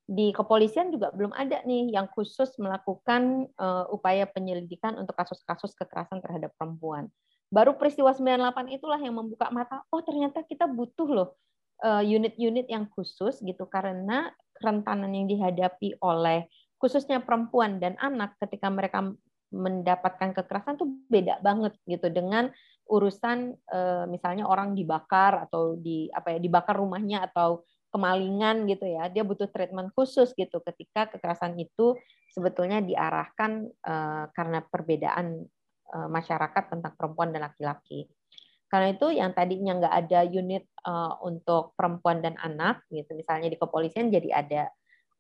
Di kepolisian juga belum ada nih yang khusus melakukan uh, upaya penyelidikan untuk kasus-kasus kekerasan terhadap perempuan. Baru peristiwa 98 itulah yang membuka mata oh ternyata kita butuh loh eh, unit-unit yang khusus gitu karena kerentanan yang dihadapi oleh khususnya perempuan dan anak ketika mereka mendapatkan kekerasan tuh beda banget gitu dengan urusan eh, misalnya orang dibakar atau di apa ya dibakar rumahnya atau kemalingan gitu ya dia butuh treatment khusus gitu ketika kekerasan itu sebetulnya diarahkan uh, karena perbedaan Eh, masyarakat tentang perempuan dan laki-laki. Karena itu yang tadinya nggak ada unit uh, untuk perempuan dan anak, gitu misalnya di kepolisian jadi ada.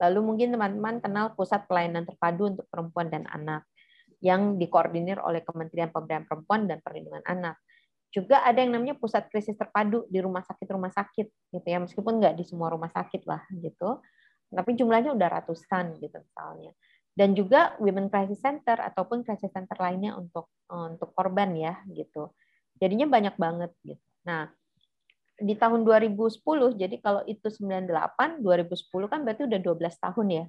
Lalu mungkin teman-teman kenal pusat pelayanan terpadu untuk perempuan dan anak yang dikoordinir oleh Kementerian Pemberdayaan Perempuan dan Perlindungan Anak. Juga ada yang namanya pusat krisis terpadu di rumah sakit-rumah sakit, gitu ya, meskipun nggak di semua rumah sakit lah, gitu. Tapi jumlahnya udah ratusan, gitu misalnya dan juga women crisis center ataupun crisis center lainnya untuk untuk korban ya gitu. Jadinya banyak banget gitu. Nah, di tahun 2010 jadi kalau itu 98 2010 kan berarti udah 12 tahun ya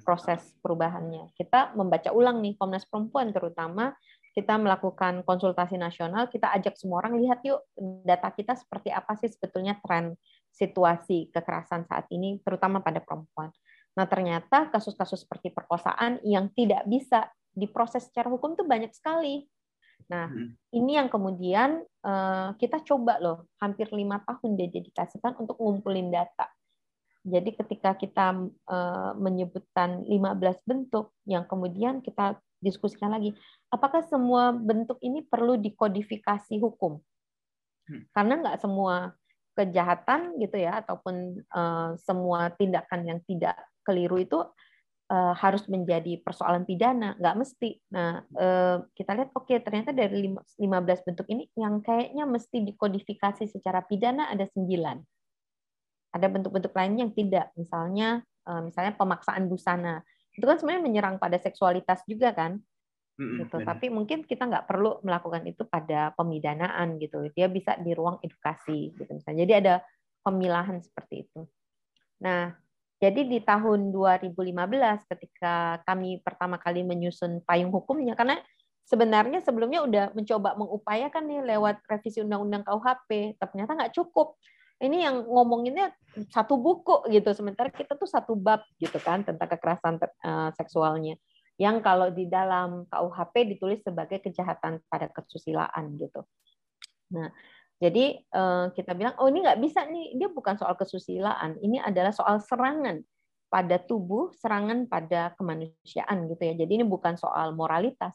proses perubahannya. Kita membaca ulang nih Komnas Perempuan terutama kita melakukan konsultasi nasional, kita ajak semua orang lihat yuk data kita seperti apa sih sebetulnya tren situasi kekerasan saat ini terutama pada perempuan. Nah, ternyata kasus-kasus seperti perkosaan yang tidak bisa diproses secara hukum itu banyak sekali. Nah, hmm. ini yang kemudian uh, kita coba loh, hampir lima tahun didedikasikan untuk ngumpulin data. Jadi ketika kita uh, menyebutkan 15 bentuk yang kemudian kita diskusikan lagi, apakah semua bentuk ini perlu dikodifikasi hukum? Hmm. Karena nggak semua kejahatan gitu ya ataupun uh, semua tindakan yang tidak keliru itu uh, harus menjadi persoalan pidana, nggak mesti. Nah, uh, kita lihat oke okay, ternyata dari 15 bentuk ini yang kayaknya mesti dikodifikasi secara pidana ada 9. Ada bentuk-bentuk lainnya yang tidak, misalnya uh, misalnya pemaksaan busana. Itu kan sebenarnya menyerang pada seksualitas juga kan? gitu. Tapi mungkin kita nggak perlu melakukan itu pada pemidanaan gitu. Dia bisa di ruang edukasi gitu misalnya. Jadi ada pemilahan seperti itu. Nah, jadi di tahun 2015 ketika kami pertama kali menyusun payung hukumnya karena sebenarnya sebelumnya udah mencoba mengupayakan nih lewat revisi undang-undang KUHP, ternyata nggak cukup. Ini yang ngomonginnya satu buku gitu, sementara kita tuh satu bab gitu kan tentang kekerasan uh, seksualnya. Yang kalau di dalam KUHP ditulis sebagai kejahatan pada kesusilaan gitu. Nah, jadi eh, kita bilang, oh ini nggak bisa nih, dia bukan soal kesusilaan, ini adalah soal serangan pada tubuh, serangan pada kemanusiaan gitu ya. Jadi ini bukan soal moralitas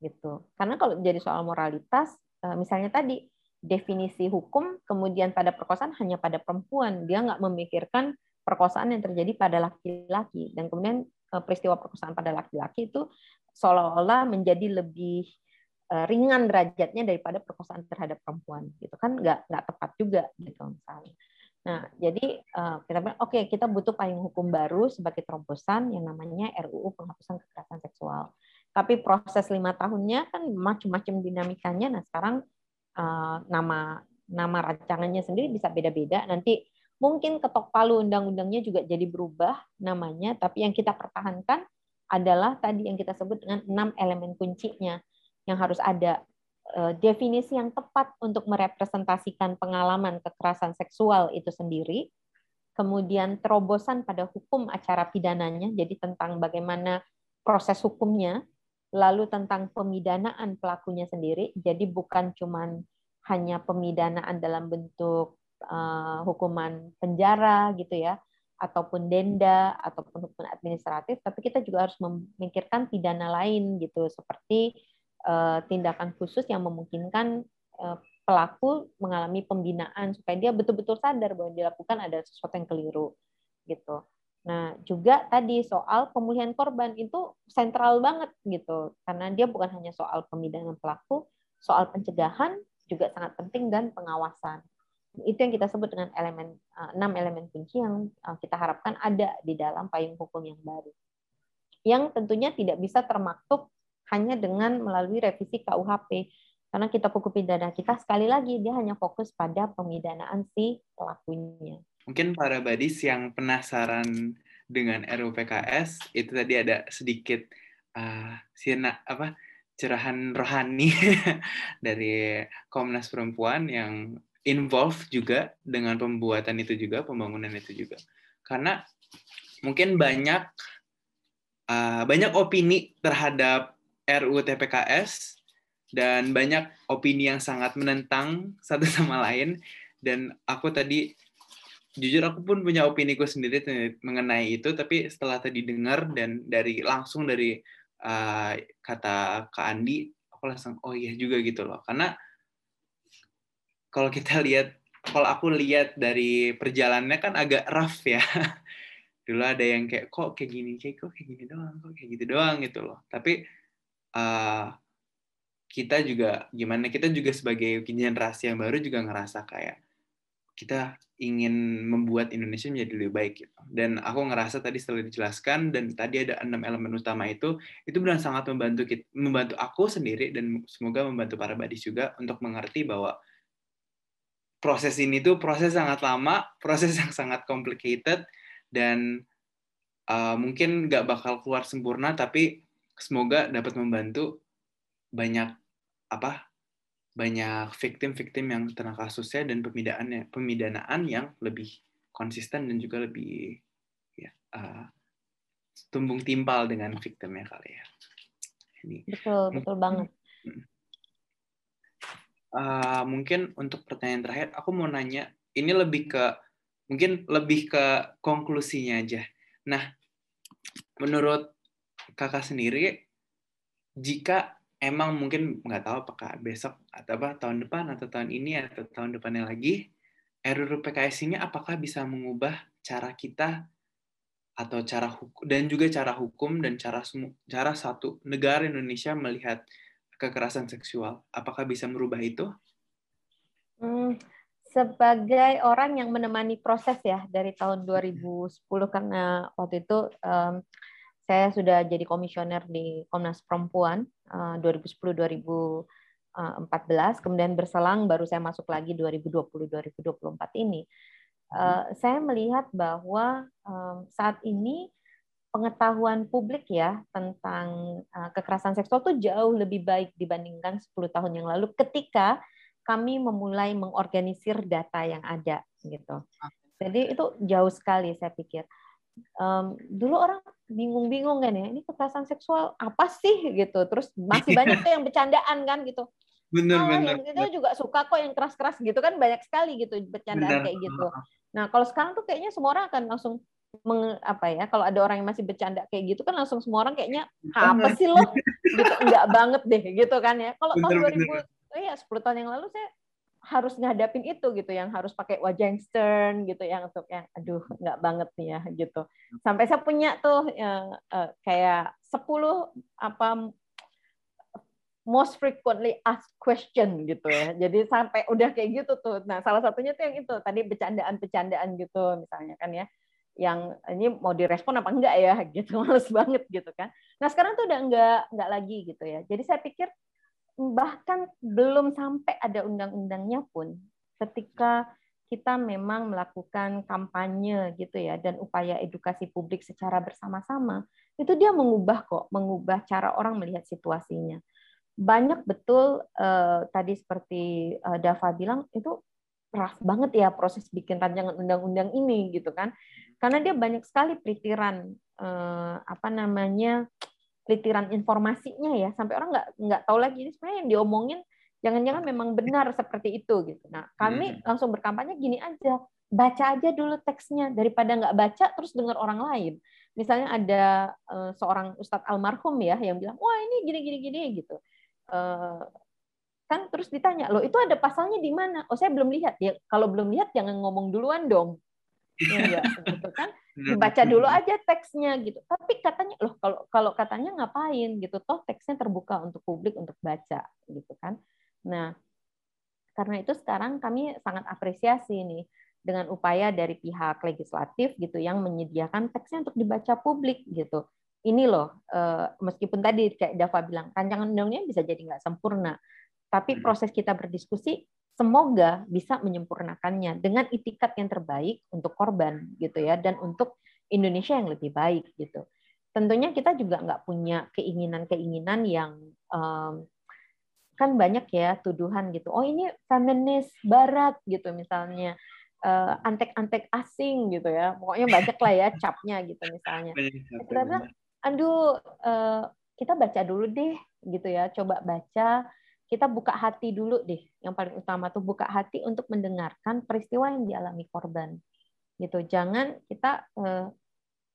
gitu. Karena kalau jadi soal moralitas, eh, misalnya tadi definisi hukum, kemudian pada perkosaan hanya pada perempuan, dia nggak memikirkan perkosaan yang terjadi pada laki-laki. Dan kemudian eh, peristiwa perkosaan pada laki-laki itu seolah-olah menjadi lebih Eh, ringan derajatnya daripada perkosaan terhadap perempuan gitu kan? Nggak nggak tepat juga gitu misalnya. Nah jadi eh, kita oke okay, kita butuh payung hukum baru sebagai terobosan yang namanya RUU penghapusan kekerasan seksual. Tapi proses lima tahunnya kan macam-macam dinamikanya. Nah sekarang eh, nama nama rancangannya sendiri bisa beda-beda. Nanti mungkin ketok palu undang-undangnya juga jadi berubah namanya tapi yang kita pertahankan adalah tadi yang kita sebut dengan enam elemen kuncinya yang harus ada eh, definisi yang tepat untuk merepresentasikan pengalaman kekerasan seksual itu sendiri, kemudian terobosan pada hukum acara pidananya, jadi tentang bagaimana proses hukumnya, lalu tentang pemidanaan pelakunya sendiri, jadi bukan cuman hanya pemidanaan dalam bentuk uh, hukuman penjara gitu ya, ataupun denda ataupun hukuman administratif, tapi kita juga harus memikirkan pidana lain gitu seperti uh, tindakan khusus yang memungkinkan uh, pelaku mengalami pembinaan supaya dia betul-betul sadar bahwa dilakukan ada sesuatu yang keliru gitu. Nah, juga tadi soal pemulihan korban itu sentral banget gitu. Karena dia bukan hanya soal pemidanaan pelaku, soal pencegahan juga sangat penting dan pengawasan. Itu yang kita sebut dengan elemen eh, enam elemen kunci yang eh, kita harapkan ada di dalam payung hukum yang baru. Yang tentunya tidak bisa termaktub hanya dengan melalui revisi KUHP. Karena kita hukum pidana kita sekali lagi dia hanya fokus pada pemidanaan si pelakunya mungkin para badis yang penasaran dengan RUPKS itu tadi ada sedikit uh, sirna apa cerahan rohani (laughs) dari Komnas Perempuan yang involve juga dengan pembuatan itu juga pembangunan itu juga. Karena mungkin banyak uh, banyak opini terhadap RUU TPKS dan banyak opini yang sangat menentang satu sama lain. Dan aku tadi jujur aku pun punya opini ku sendiri mengenai itu tapi setelah tadi dengar dan dari langsung dari uh, kata Kak Andi aku langsung oh iya juga gitu loh. Karena kalau kita lihat kalau aku lihat dari perjalanannya kan agak rough ya. (laughs) Dulu ada yang kayak kok kayak gini kayak kok kayak gini doang kok kayak gitu doang gitu loh. Tapi uh, kita juga gimana kita juga sebagai generasi yang baru juga ngerasa kayak kita ingin membuat Indonesia menjadi lebih baik gitu. Dan aku ngerasa tadi setelah dijelaskan dan tadi ada enam elemen utama itu, itu benar sangat membantu kita, membantu aku sendiri dan semoga membantu para badis juga untuk mengerti bahwa proses ini tuh proses sangat lama, (laughs) proses yang sangat complicated dan uh, mungkin nggak bakal keluar sempurna, tapi semoga dapat membantu banyak apa banyak victim-victim yang terkena kasusnya dan pemidanaan pemidanaan yang lebih konsisten dan juga lebih ya uh, tumbung timpal dengan victimnya kali ya. Ini. Betul betul banget. Uh, mungkin untuk pertanyaan terakhir, aku mau nanya, ini lebih ke mungkin lebih ke konklusinya aja. Nah, menurut kakak sendiri, jika emang mungkin nggak tahu apakah besok atau apa tahun depan atau tahun ini atau tahun depannya lagi RUU PKS ini apakah bisa mengubah cara kita atau cara hukum dan juga cara hukum dan cara cara satu negara Indonesia melihat kekerasan seksual apakah bisa merubah itu? Hmm, sebagai orang yang menemani proses ya dari tahun 2010 karena waktu itu um, saya sudah jadi komisioner di Komnas Perempuan 2010-2014, eh, kemudian berselang baru saya masuk lagi 2020-2024 ini. Uh, saya melihat bahwa um, saat ini pengetahuan publik ya tentang uh, kekerasan seksual itu jauh lebih baik dibandingkan 10 tahun yang lalu ketika kami memulai mengorganisir data yang ada gitu. Jadi itu jauh sekali saya pikir um, dulu orang bingung-bingung kan ya ini kekerasan seksual apa sih? gitu. Terus masih banyak (laughs) tuh yang bercandaan kan gitu. Bener oh, bener yang itu juga suka kok yang keras-keras gitu kan banyak sekali gitu bercandaan bener. kayak gitu. Nah kalau sekarang tuh kayaknya semua orang akan langsung meng, apa ya kalau ada orang yang masih bercanda kayak gitu kan langsung semua orang kayaknya apa sih lo? Gitu. Enggak banget deh gitu kan ya. Kalau tahun 2000 ya 10 tahun yang lalu saya harus ngadapin itu gitu yang harus pakai wajah yang stern gitu yang untuk yang aduh nggak banget nih ya gitu. Sampai saya punya tuh yang uh, kayak 10 apa most frequently asked question gitu ya. Jadi sampai udah kayak gitu tuh. Nah salah satunya tuh yang itu tadi bercandaan-bercandaan gitu misalnya kan ya. Yang ini mau direspon apa enggak ya? (laughs) Gitu males banget gitu kan. Nah sekarang tuh udah enggak enggak lagi gitu ya. Jadi saya pikir bahkan belum sampai ada undang-undangnya pun ketika kita memang melakukan kampanye gitu ya dan upaya edukasi publik secara bersama-sama itu dia mengubah kok mengubah cara orang melihat situasinya. Banyak betul eh, tadi seperti eh, Dava bilang itu rough banget ya proses bikin rancangan undang-undang ini gitu kan. Karena dia banyak sekali pelitiran eh, apa namanya pelitiran informasinya ya sampai orang nggak nggak tahu lagi ini sebenarnya yang diomongin jangan-jangan memang benar seperti itu gitu. Nah kami hmm. langsung berkampanye gini aja baca aja dulu teksnya daripada nggak baca terus dengar orang lain. Misalnya ada uh, seorang ustadz almarhum ya yang bilang, wah ini gini gini gini gitu. Uh, kan terus ditanya, loh itu ada pasalnya di mana? Oh saya belum lihat. Ya kalau belum lihat jangan ngomong duluan dong. Ya, gitu kan dibaca dulu aja teksnya gitu. Tapi katanya loh kalau kalau katanya ngapain gitu toh teksnya terbuka untuk publik untuk baca gitu kan. Nah, karena itu sekarang kami sangat apresiasi nih dengan upaya dari pihak legislatif gitu yang menyediakan teksnya untuk dibaca publik gitu. Ini loh, eh, meskipun tadi kayak Dava bilang, rancangan undang-undangnya bisa jadi nggak sempurna, tapi hmm. proses kita berdiskusi semoga bisa menyempurnakannya dengan itikat yang terbaik untuk korban gitu ya dan untuk Indonesia yang lebih baik gitu. Tentunya kita juga nggak punya keinginan-keinginan yang um, kan banyak ya tuduhan gitu. Oh ini feminis Barat gitu misalnya uh, antek-antek asing gitu ya. Pokoknya banyak lah ya capnya gitu misalnya. (laughs) Kita bilang, aduh uh, kita baca dulu deh gitu ya. Coba baca kita buka hati dulu deh. Yang paling utama tuh buka hati untuk mendengarkan peristiwa yang dialami korban. Gitu. Jangan kita eh,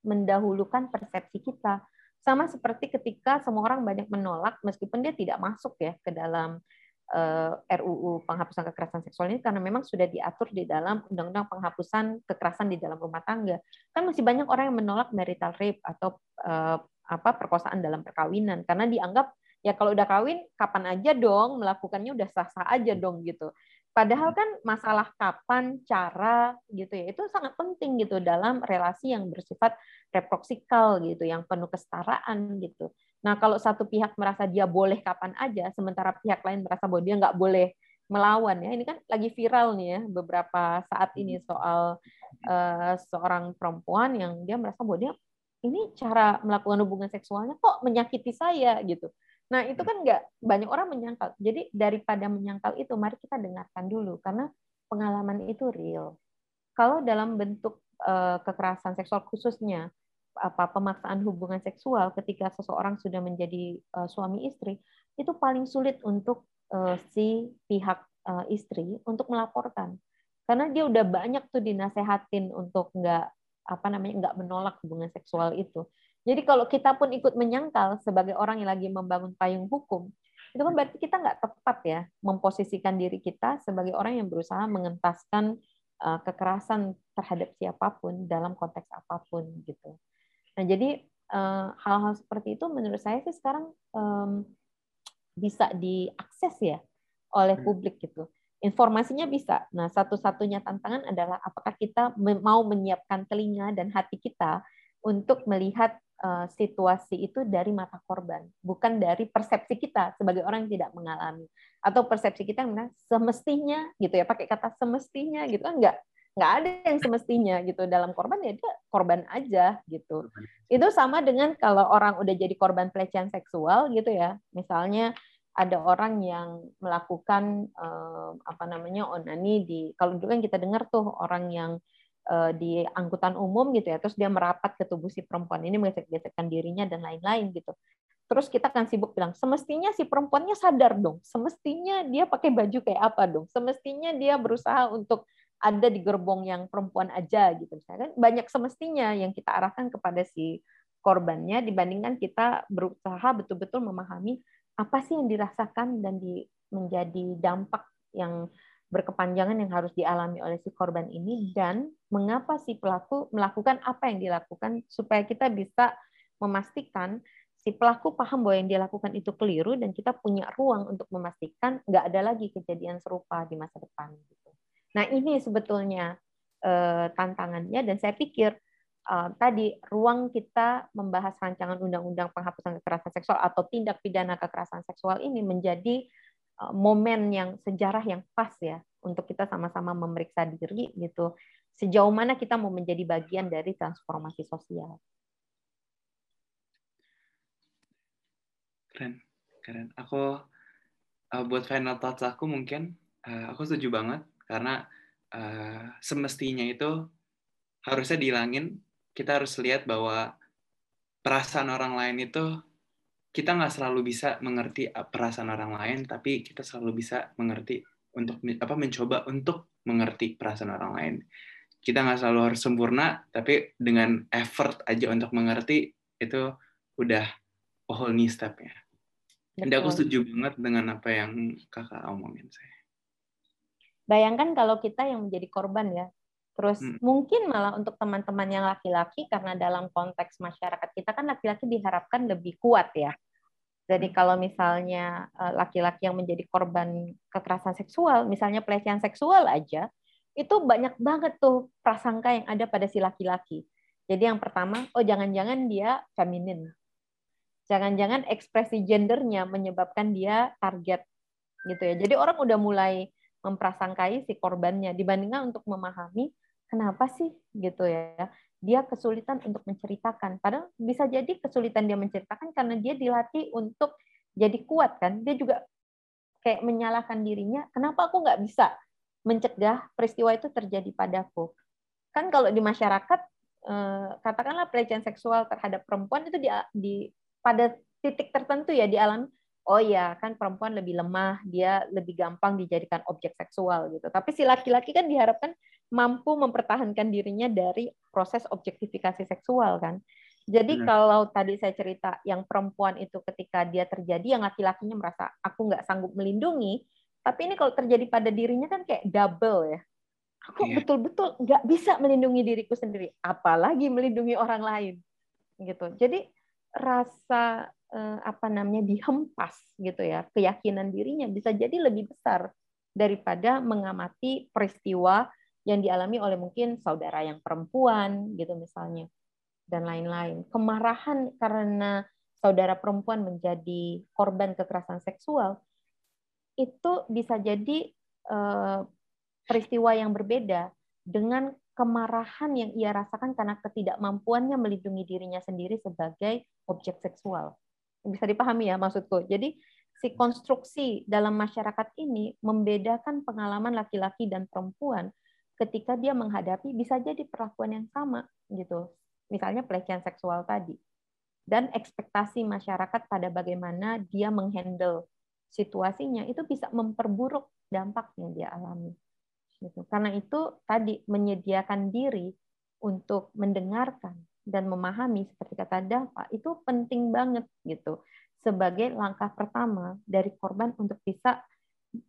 mendahulukan persepsi kita. Sama seperti ketika semua orang banyak menolak meskipun dia tidak masuk ya ke dalam eh, RUU penghapusan kekerasan seksual ini karena memang sudah diatur di dalam undang-undang penghapusan kekerasan di dalam rumah tangga. Kan masih banyak orang yang menolak marital rape atau eh, apa perkosaan dalam perkawinan karena dianggap ya kalau udah kawin kapan aja dong melakukannya udah sah-sah aja dong gitu. Padahal kan masalah kapan, cara gitu ya, itu sangat penting gitu dalam relasi yang bersifat reproksikal gitu, yang penuh kesetaraan gitu. Nah kalau satu pihak merasa dia boleh kapan aja, sementara pihak lain merasa bahwa dia nggak boleh melawan ya. Ini kan lagi viral nih ya beberapa saat ini soal uh, seorang perempuan yang dia merasa bahwa dia ini cara melakukan hubungan seksualnya kok menyakiti saya gitu. Nah, itu kan nggak banyak orang menyangkal. Jadi daripada menyangkal itu, mari kita dengarkan dulu karena pengalaman itu real. Kalau dalam bentuk uh, kekerasan seksual khususnya apa pemaksaan hubungan seksual ketika seseorang sudah menjadi uh, suami istri, itu paling sulit untuk uh, si pihak uh, istri untuk melaporkan. Karena dia udah banyak tuh dinasehatin untuk nggak apa namanya nggak menolak hubungan seksual itu jadi kalau kita pun ikut menyangkal sebagai orang yang lagi membangun payung hukum, itu kan berarti kita nggak tepat ya memposisikan diri kita sebagai orang yang berusaha mengentaskan uh, kekerasan terhadap siapa pun dalam konteks apa pun gitu. Nah jadi uh, hal-hal seperti itu menurut saya sih sekarang um, bisa diakses ya oleh hmm. publik gitu. Informasinya bisa. Nah satu-satunya tantangan adalah apakah kita mau menyiapkan telinga dan hati kita untuk melihat Eh, situasi itu dari mata korban, bukan dari persepsi kita sebagai orang yang tidak mengalami. Atau persepsi kita yang bilang semestinya gitu ya pakai kata semestinya gitu kan enggak nggak ada yang semestinya gitu. Dalam korban ya dia korban aja gitu. Itu sama dengan kalau orang udah jadi korban pelecehan seksual gitu ya. Misalnya ada orang yang melakukan eh, apa namanya onani di kalau dulu kan kita dengar tuh orang yang di angkutan umum gitu ya, terus dia merapat ke tubuh si perempuan ini menggesek-gesekkan dirinya dan lain-lain gitu. Terus kita akan sibuk bilang, semestinya si perempuannya sadar dong, semestinya dia pakai baju kayak apa dong, semestinya dia berusaha untuk ada di gerbong yang perempuan aja gitu. Misalkan banyak semestinya yang kita arahkan kepada si korbannya dibandingkan kita berusaha betul-betul memahami apa sih yang dirasakan dan di, menjadi dampak yang berkepanjangan yang harus dialami oleh si korban ini dan mengapa si pelaku melakukan apa yang dilakukan supaya kita bisa memastikan si pelaku paham bahwa yang dia lakukan itu keliru dan kita punya ruang untuk memastikan nggak ada lagi kejadian serupa di masa depan. Gitu. Nah ini sebetulnya eh, tantangannya dan saya pikir eh, tadi ruang kita membahas rancangan undang-undang penghapusan kekerasan seksual atau tindak pidana kekerasan seksual ini menjadi momen yang sejarah yang pas ya untuk kita sama-sama memeriksa diri gitu sejauh mana kita mau menjadi bagian dari transformasi sosial. Keren, keren. Aku uh, buat final thoughts aku mungkin uh, aku setuju banget karena uh, semestinya itu harusnya dihilangin. Kita harus lihat bahwa perasaan orang lain itu kita nggak selalu bisa mengerti perasaan orang lain, tapi kita selalu bisa mengerti untuk apa mencoba untuk mengerti perasaan orang lain. kita nggak selalu harus sempurna tapi dengan effort aja untuk mengerti itu udah a whole new step ya jadi aku setuju banget dengan apa yang kakak omongin saya bayangkan kalau kita yang menjadi korban ya Terus hmm. mungkin malah untuk teman-teman yang laki-laki karena dalam konteks masyarakat kita kan laki-laki diharapkan lebih kuat ya. Jadi hmm. kalau misalnya eh, laki-laki yang menjadi korban kekerasan seksual, misalnya pelecehan seksual aja, itu banyak banget tuh prasangka yang ada pada si laki-laki. Jadi yang pertama, oh jangan-jangan dia feminin. Jangan-jangan ekspresi gendernya menyebabkan dia target gitu ya. Jadi orang udah mulai memprasangkai si korbannya dibandingkan untuk memahami kenapa sih gitu ya. Dia kesulitan untuk menceritakan. Padahal bisa jadi kesulitan dia menceritakan karena dia dilatih untuk jadi kuat kan. Dia juga kayak menyalahkan dirinya kenapa aku nggak bisa mencegah peristiwa itu terjadi padaku? Kan kalau di masyarakat eh, katakanlah pelecehan seksual terhadap perempuan itu di, di pada titik tertentu ya dialami. Oh ya kan perempuan lebih lemah, dia lebih gampang dijadikan objek seksual gitu. Tapi si laki-laki kan diharapkan mampu mempertahankan dirinya dari proses objektifikasi seksual kan. Jadi Benar. kalau tadi saya cerita yang perempuan itu ketika dia terjadi yang laki-lakinya merasa aku nggak sanggup melindungi, tapi ini kalau terjadi pada dirinya kan kayak double ya. Aku iya. betul-betul nggak bisa melindungi diriku sendiri, apalagi melindungi orang lain gitu. Jadi rasa eh, apa namanya dihempas gitu ya keyakinan dirinya bisa jadi lebih besar daripada mengamati peristiwa yang dialami oleh mungkin saudara yang perempuan gitu misalnya dan lain-lain kemarahan karena saudara perempuan menjadi korban kekerasan seksual itu bisa jadi eh, peristiwa yang berbeda dengan kemarahan yang ia rasakan karena ketidakmampuannya melindungi dirinya sendiri sebagai objek seksual bisa dipahami ya maksudku. Jadi si konstruksi dalam masyarakat ini membedakan pengalaman laki-laki dan perempuan ketika dia menghadapi bisa jadi perlakuan yang sama gitu. Misalnya pelecehan seksual tadi. Dan ekspektasi masyarakat pada bagaimana dia menghandle situasinya itu bisa memperburuk dampak yang dia alami. Gitu. Karena itu tadi menyediakan diri untuk mendengarkan dan memahami seperti kata Dava itu penting banget gitu sebagai langkah pertama dari korban untuk bisa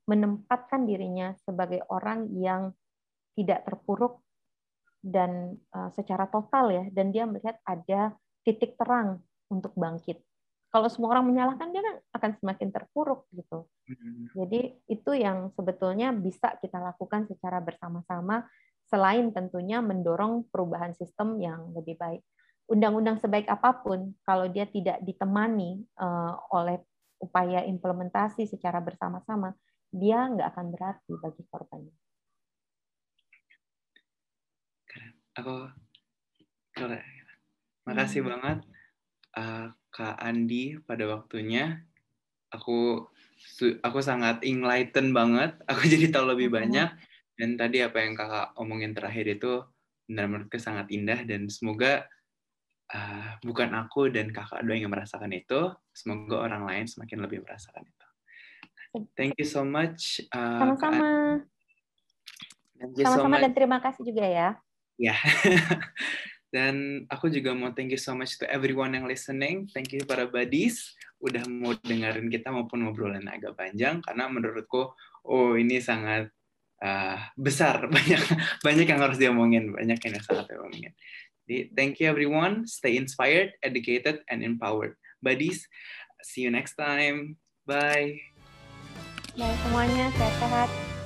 menempatkan dirinya sebagai orang yang tidak terpuruk dan uh, secara total ya dan dia melihat ada titik terang untuk bangkit. Kalau semua orang menyalahkan dia kan akan semakin terpuruk gitu. Mm-hmm. Jadi itu yang sebetulnya bisa kita lakukan secara bersama-sama selain tentunya mendorong perubahan sistem yang lebih baik. Undang-undang sebaik apa pun, kalau dia tidak ditemani uh, oleh upaya implementasi secara bersama-sama, dia nggak akan berarti bagi korbannya. Aku, makasih hmm. banget uh, Kak Andi pada waktunya. Aku aku sangat enlighten banget. (laughs) Aku jadi tahu lebih hmm. banyak dan tadi apa yang kakak omongin terakhir itu benar-benar sangat indah dan semoga uh, bukan aku dan kakak doang yang merasakan itu, semoga orang lain semakin lebih merasakan itu. Thank you so much. Uh, Sama-sama. Sama-sama so dan terima kasih juga ya. Ya. Yeah. (laughs) dan aku juga mau thank you so much to everyone yang listening. Thank you para buddies. Udah mau dengerin kita maupun ngobrolan agak panjang karena menurutku oh ini sangat uh, besar. (laughs) Banyak banyak yang harus diomongin. Banyak yang sangat diomongin. Jadi thank you everyone. Stay inspired educated and empowered. Buddies see you next time. Bye. Bye semuanya. Sehat-sehat